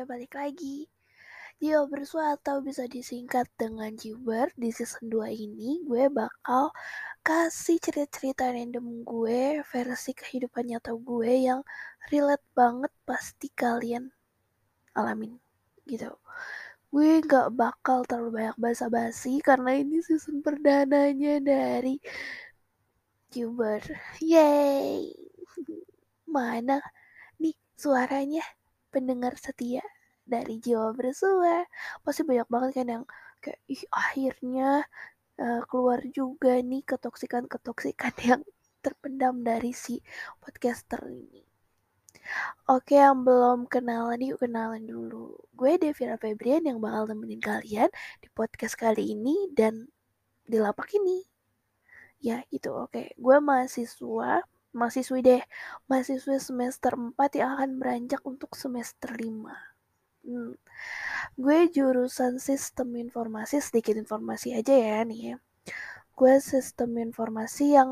gue balik lagi. Jio Bersua atau bisa disingkat dengan Jiber di season 2 ini gue bakal kasih cerita-cerita random gue versi kehidupan nyata gue yang relate banget pasti kalian alamin gitu. Gue gak bakal terlalu banyak basa-basi karena ini season perdananya dari Jiber. Yeay! Mana nih suaranya? Pendengar setia dari Jiwa Bersua pasti banyak banget kan yang kayak ih akhirnya uh, keluar juga nih ketoksikan-ketoksikan yang terpendam dari si podcaster ini. Oke, yang belum kenalan yuk kenalan dulu. Gue Devira Febrian yang bakal nemenin kalian di podcast kali ini dan di lapak ini. Ya gitu, oke. Gue mahasiswa mahasiswi deh, mahasiswi semester 4 yang akan beranjak untuk semester 5. Hmm. Gue jurusan sistem informasi, sedikit informasi aja ya nih ya. Gue sistem informasi yang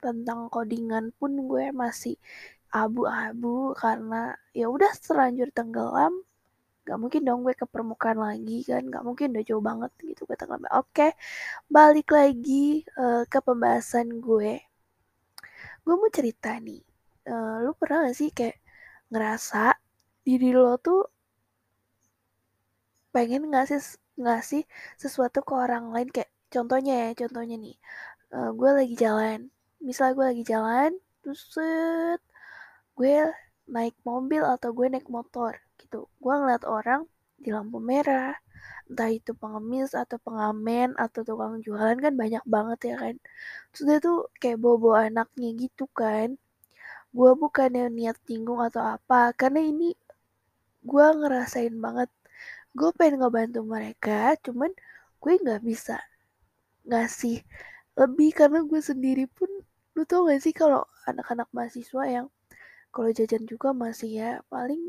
tentang codingan pun gue masih abu-abu karena ya udah terlanjur tenggelam gak mungkin dong gue ke permukaan lagi kan gak mungkin udah jauh banget gitu gue tenggelam oke balik lagi uh, ke pembahasan gue gue mau cerita nih uh, lu pernah gak sih kayak ngerasa diri lo tuh pengen ngasih ngasih sesuatu ke orang lain? Kayak contohnya ya contohnya nih uh, gue lagi jalan. Misalnya gue lagi jalan terus gue naik mobil atau gue naik motor gitu. Gue ngeliat orang di lampu merah entah itu pengemis atau pengamen atau tukang jualan kan banyak banget ya kan. Terus tuh kayak bobo anaknya gitu kan. Gue bukannya niat nyinggung atau apa karena ini gue ngerasain banget. Gue pengen ngebantu mereka cuman gue nggak bisa ngasih lebih karena gue sendiri pun lu tau gak sih kalau anak-anak mahasiswa yang kalau jajan juga masih ya paling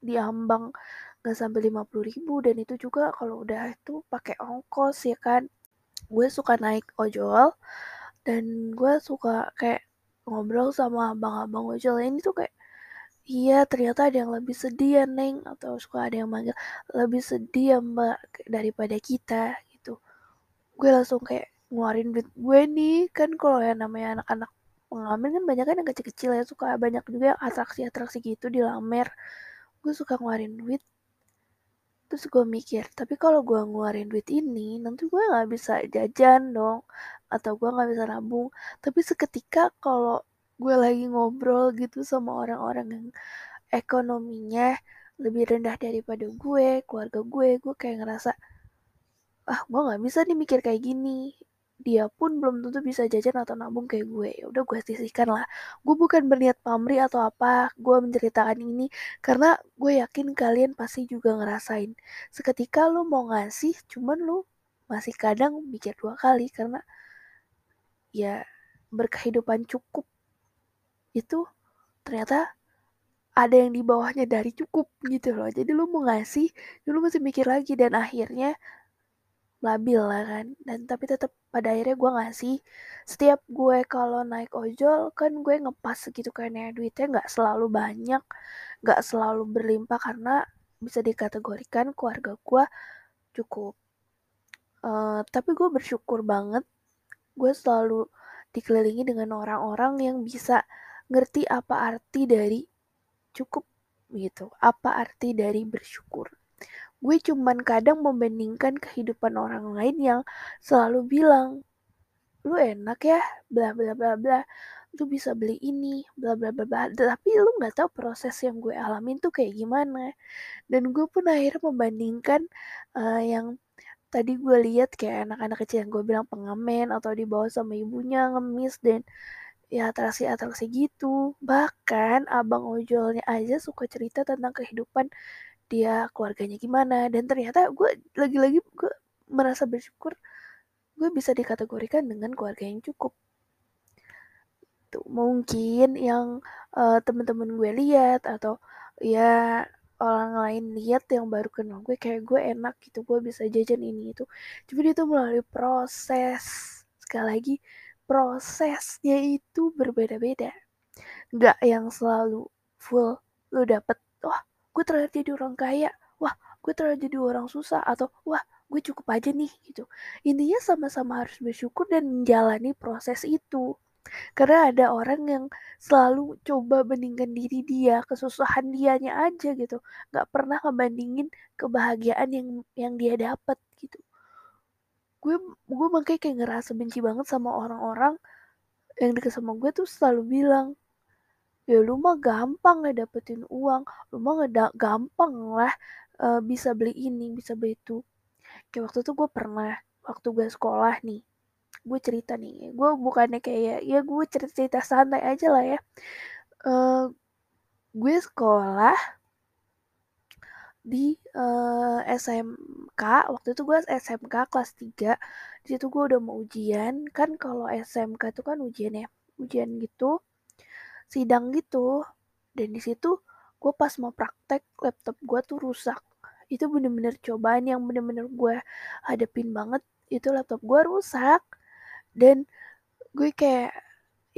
diambang nggak sampai lima puluh ribu dan itu juga kalau udah itu pakai ongkos ya kan. Gue suka naik ojol dan gue suka kayak ngobrol sama abang-abang ojol. Ini tuh kayak iya ternyata ada yang lebih sedih ya neng atau suka ada yang manggil lebih sedih ya mbak daripada kita gitu. Gue langsung kayak ngeluarin duit gue nih kan kalau yang namanya anak-anak pengamen kan banyak kan yang kecil-kecil ya suka banyak juga yang atraksi-atraksi gitu di lamer. Gue suka ngeluarin duit terus gue mikir tapi kalau gue ngeluarin duit ini nanti gue nggak bisa jajan dong atau gue nggak bisa nabung. Tapi seketika kalau gue lagi ngobrol gitu sama orang-orang yang ekonominya lebih rendah daripada gue keluarga gue gue kayak ngerasa ah gue nggak bisa nih mikir kayak gini dia pun belum tentu bisa jajan atau nabung kayak gue. Ya udah gue sisihkan lah. Gue bukan berniat pamri atau apa gue menceritakan ini karena gue yakin kalian pasti juga ngerasain. Seketika lu mau ngasih cuman lu masih kadang mikir dua kali karena ya berkehidupan cukup. Itu ternyata ada yang di bawahnya dari cukup gitu loh. Jadi lu mau ngasih lu masih mikir lagi dan akhirnya labil lah kan. Dan tapi tetap pada akhirnya gue ngasih setiap gue kalau naik ojol kan gue ngepas segitu kan ya duitnya nggak selalu banyak nggak selalu berlimpah karena bisa dikategorikan keluarga gue cukup. Uh, tapi gue bersyukur banget gue selalu dikelilingi dengan orang-orang yang bisa ngerti apa arti dari cukup gitu apa arti dari bersyukur gue cuman kadang membandingkan kehidupan orang lain yang selalu bilang lu enak ya bla bla bla bla lu bisa beli ini bla bla bla bla. Tapi lu nggak tahu proses yang gue alamin tuh kayak gimana. Dan gue pun akhirnya membandingkan uh, yang tadi gue lihat kayak anak-anak kecil yang gue bilang pengamen atau dibawa sama ibunya ngemis dan ya atraksi-atraksi gitu. Bahkan abang ojolnya aja suka cerita tentang kehidupan dia keluarganya gimana dan ternyata gue lagi-lagi gue merasa bersyukur gue bisa dikategorikan dengan keluarga yang cukup. Tuh mungkin yang uh, teman-teman gue lihat atau ya orang lain lihat yang baru kenal gue kayak gue enak gitu gue bisa jajan ini itu. Cuma itu melalui proses. Sekali lagi prosesnya itu berbeda-beda. Nggak yang selalu full lu dapet wah gue terlihat jadi orang kaya. Wah gue terlihat jadi orang susah. Atau wah gue cukup aja nih gitu. Intinya sama-sama harus bersyukur dan menjalani proses itu. Karena ada orang yang selalu coba bandingkan diri dia kesusahan dianya aja gitu. Nggak pernah ngebandingin kebahagiaan yang yang dia dapat gitu. Gue gue makanya kayak ngerasa benci banget sama orang-orang yang deket sama gue tuh selalu bilang ya lu mah gampang dapetin uang lu mah gampang lah uh, bisa beli ini bisa beli itu. Kayak waktu itu gue pernah waktu gue sekolah nih gue cerita nih gue bukannya kayak ya gue cerita cerita santai aja lah ya. Uh, gue sekolah di uh, eh, SMK waktu itu gue SMK kelas 3 di situ gue udah mau ujian. Kan kalau SMK itu kan ujian ya ujian gitu sidang gitu. Dan di situ gue pas mau praktek laptop gue tuh rusak. Itu bener-bener cobaan yang bener-bener gue hadapin banget. Itu laptop gue rusak. Dan gue kayak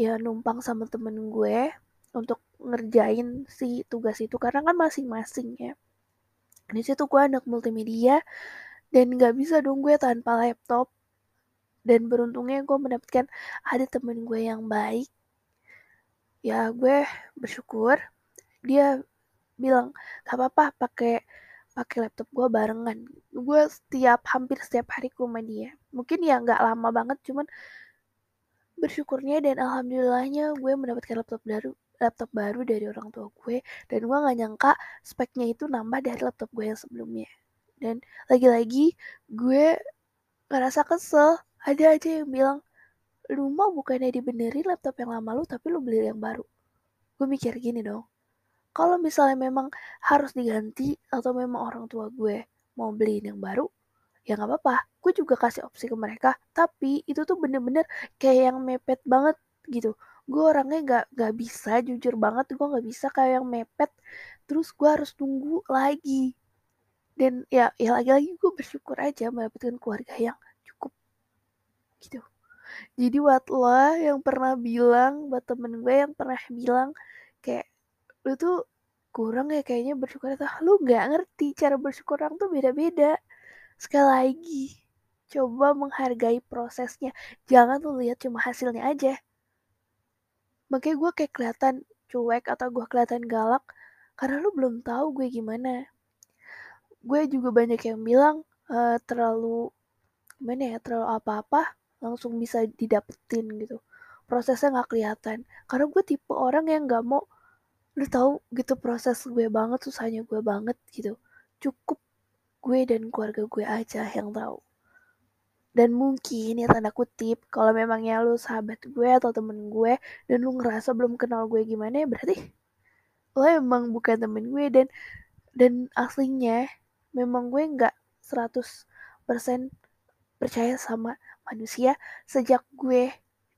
ya numpang sama temen gue untuk ngerjain si tugas itu. Karena kan masing-masing ya. Di situ gue anak multimedia dan nggak bisa dong gue tanpa laptop. Dan beruntungnya gue mendapatkan ada temen gue yang baik ya gue bersyukur dia bilang gak apa-apa pakai pakai laptop gue barengan. Gue setiap hampir setiap hari ke rumah dia. Mungkin ya nggak lama banget cuman bersyukurnya dan alhamdulillahnya gue mendapatkan laptop baru laptop baru dari orang tua gue dan gue nggak nyangka speknya itu nambah dari laptop gue yang sebelumnya. Dan lagi-lagi gue ngerasa kesel. Ada aja yang bilang lu mau bukannya dibenerin laptop yang lama lu tapi lu beli yang baru. Gue mikir gini dong kalau misalnya memang harus diganti atau memang orang tua gue mau beliin yang baru ya nggak apa-apa. Gue juga kasih opsi ke mereka tapi itu tuh bener-bener kayak yang mepet banget gitu. Gue orangnya nggak nggak bisa jujur banget gue nggak bisa kayak yang mepet. Terus gue harus tunggu lagi. Dan ya ya lagi-lagi gue bersyukur aja mendapatkan keluarga yang cukup gitu jadi buat lo yang pernah bilang buat temen gue yang pernah bilang kayak lu tuh kurang ya kayaknya bersyukur itu lu nggak ngerti cara bersyukur orang tuh beda-beda. Sekali lagi coba menghargai prosesnya. Jangan lu lihat cuma hasilnya aja. Makanya gue kayak kelihatan cuek atau gue kelihatan galak karena lu belum tahu gue gimana. Gue juga banyak yang bilang uh, terlalu gimana ya terlalu apa-apa langsung bisa didapetin gitu. Prosesnya nggak kelihatan. Karena gue tipe orang yang nggak mau lu tahu gitu proses gue banget susahnya gue banget gitu. Cukup gue dan keluarga gue aja yang tahu. Dan mungkin ya tanda kutip kalau memangnya lu sahabat gue atau temen gue dan lu ngerasa belum kenal gue gimana ya berarti lo emang bukan temen gue dan dan aslinya memang gue nggak 100% percaya sama manusia sejak gue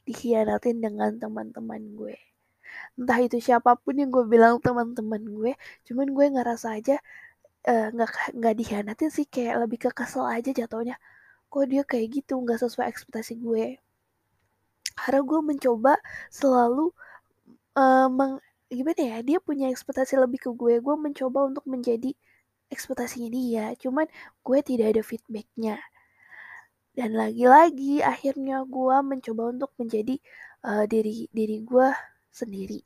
dikhianatin dengan teman-teman gue. Entah itu siapa pun yang gue bilang teman-teman gue cuman gue ngerasa aja eh, nggak uh, nggak dihianatin sih kayak lebih ke kesel aja jatuhnya. Kok dia kayak gitu nggak sesuai ekspektasi gue. Karena gue mencoba selalu uh, meng, gimana ya dia punya ekspektasi lebih ke gue. Gue mencoba untuk menjadi ekspektasinya dia cuman gue tidak ada feedbacknya dan lagi-lagi akhirnya gue mencoba untuk menjadi uh, diri diri gue sendiri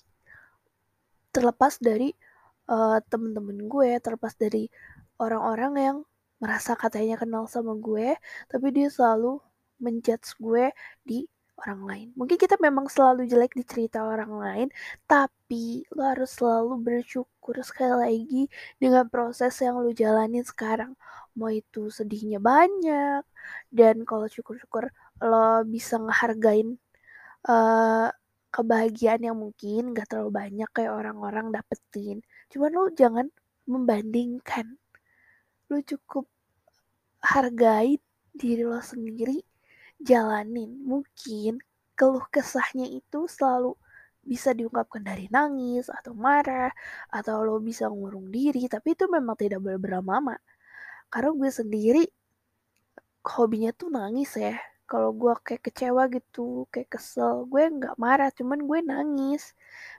terlepas dari uh, temen-temen gue terlepas dari orang-orang yang merasa katanya kenal sama gue tapi dia selalu menjudge gue di orang lain. Mungkin kita memang selalu jelek di cerita orang lain, tapi lo harus selalu bersyukur sekali lagi dengan proses yang lo jalanin sekarang. Mau itu sedihnya banyak, dan kalau syukur-syukur lo bisa ngehargain uh, kebahagiaan yang mungkin gak terlalu banyak kayak orang-orang dapetin. Cuman lu jangan membandingkan. Lu cukup hargai diri lo sendiri, jalanin. Mungkin keluh kesahnya itu selalu bisa diungkapkan dari nangis atau marah atau lo bisa ngurung diri tapi itu memang tidak boleh berlama-lama karena gue sendiri hobinya tuh nangis ya. Kalau gue kayak kecewa gitu kayak kesel gue nggak marah cuman gue nangis.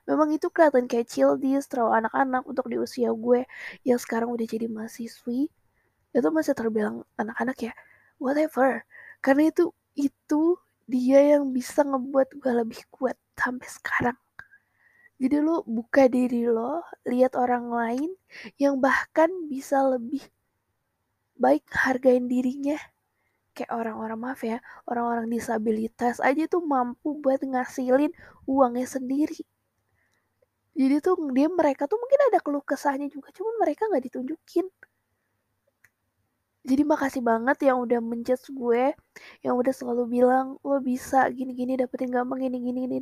Memang itu kelihatan kayak childish terlalu anak-anak untuk di usia gue yang sekarang udah jadi mahasiswi. Itu masih terbilang anak-anak ya whatever. Karena itu itu dia yang bisa ngebuat gue lebih kuat sampai sekarang. Jadi lo buka diri lo lihat orang lain yang bahkan bisa lebih baik hargain dirinya. Kayak orang-orang maaf ya orang-orang disabilitas aja tuh mampu buat ngasilin uangnya sendiri. Jadi tuh dia mereka tuh mungkin ada keluh kesahnya juga cuman mereka nggak ditunjukin. Jadi makasih banget yang udah menjudge gue yang udah selalu bilang lo bisa gini-gini dapetin gampang gini-gini gini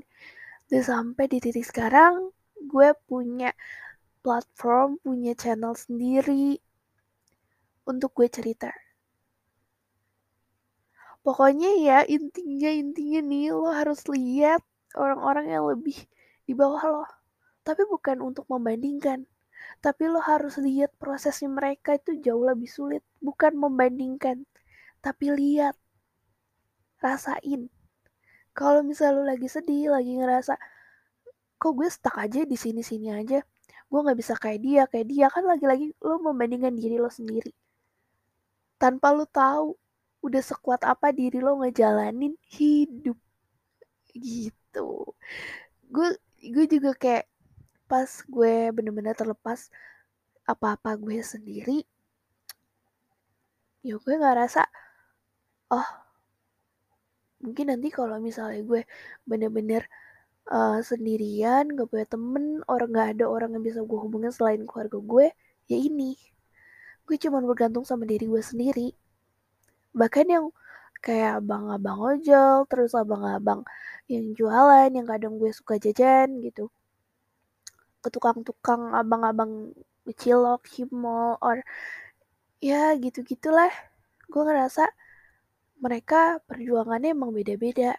dan sampai di titik sekarang gue punya platform punya channel sendiri untuk gue cerita. Pokoknya ya intinya intinya nih lo harus lihat orang-orang yang lebih di bawah lo. Tapi bukan untuk membandingkan. Tapi lo harus lihat prosesnya mereka itu jauh lebih sulit. Bukan membandingkan tapi lihat. Rasain. Kalau misal lo lagi sedih lagi ngerasa kok gue stuck aja di sini sini aja? Gue nggak bisa kayak dia kayak dia. Kan lagi-lagi lo membandingkan diri lo sendiri tanpa lo tahu udah sekuat apa diri lo ngejalanin hidup. Gitu. Gue gue juga kayak pas gue bener-bener terlepas apa-apa gue sendiri ya gue nggak rasa oh mungkin nanti kalau misalnya gue bener-bener uh, sendirian gak punya temen orang nggak ada orang yang bisa gue hubungin selain keluarga gue ya ini gue cuma bergantung sama diri gue sendiri. Bahkan yang kayak abang-abang ojol terus abang-abang yang jualan yang kadang gue suka jajan gitu. Ke tukang-tukang abang-abang cilok cimol or ya gitu gitulah gue ngerasa mereka perjuangannya emang beda-beda.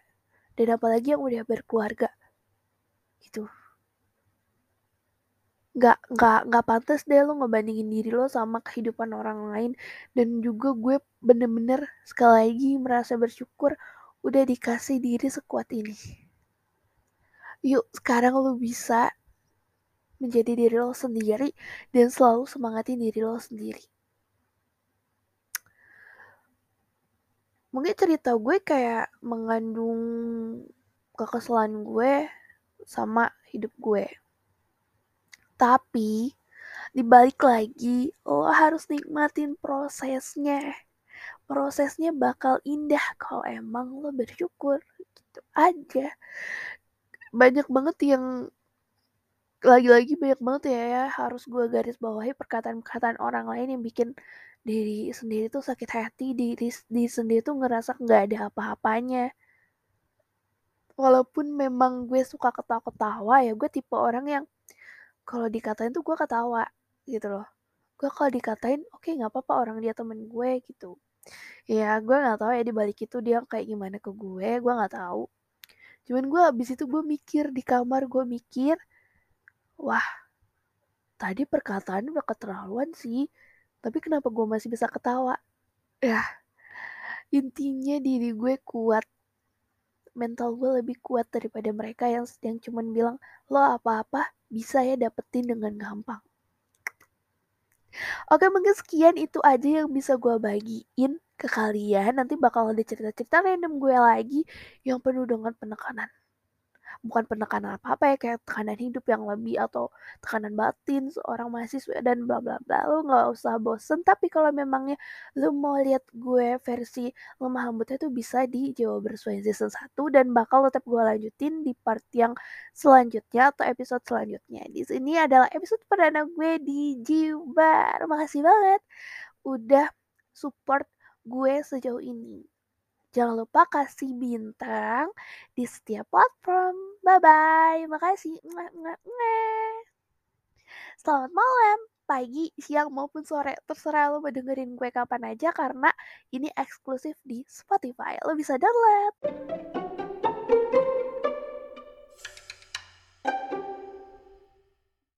Dan apalagi yang udah berkeluarga. Gitu nggak nggak nggak pantas deh lo ngebandingin diri lo sama kehidupan orang lain. Dan juga gue bener-bener sekali lagi merasa bersyukur udah dikasih diri sekuat ini. Yuk sekarang lo bisa menjadi diri lo sendiri dan selalu semangatin diri lo sendiri. Mungkin cerita gue kayak mengandung kekesalan gue sama hidup gue tapi dibalik lagi lo harus nikmatin prosesnya. Prosesnya bakal indah kalau emang lo bersyukur gitu aja. Banyak banget yang lagi-lagi banyak banget ya, ya harus gue garis bawahi perkataan-perkataan orang lain yang bikin diri sendiri tuh sakit hati diri, diri sendiri tuh ngerasa nggak ada apa-apanya walaupun memang gue suka ketawa-ketawa ya gue tipe orang yang kalau dikatain tuh gue ketawa gitu loh. Gue kalau dikatain oke okay, nggak apa-apa orang dia temen gue gitu. Ya gue nggak tahu ya di balik itu dia kayak gimana ke gue gue nggak tahu. Cuman gue abis itu gue mikir di kamar gue mikir wah tadi perkataan udah keterlaluan sih tapi kenapa gue masih bisa ketawa? Ya intinya diri gue kuat mental gue lebih kuat daripada mereka yang yang cuman bilang lo apa-apa bisa ya dapetin dengan gampang. Oke mungkin sekian itu aja yang bisa gue bagiin ke kalian. Nanti bakal ada cerita-cerita random gue lagi yang penuh dengan penekanan bukan penekanan apa-apa ya kayak tekanan hidup yang lebih atau tekanan batin seorang mahasiswa dan bla bla bla lo nggak usah bosen. Tapi kalau memangnya lo mau lihat gue versi lemah lembutnya tuh bisa di Jawa Bersuara season 1 dan bakal tetap gue lanjutin di part yang selanjutnya atau episode selanjutnya. Di sini adalah episode perdana gue di Jibar. Makasih banget udah support gue sejauh ini Jangan lupa kasih bintang di setiap platform. Bye-bye. Makasih. Selamat malam, pagi, siang, maupun sore. Terserah lo mau dengerin gue kapan aja karena ini eksklusif di Spotify. Lo bisa download.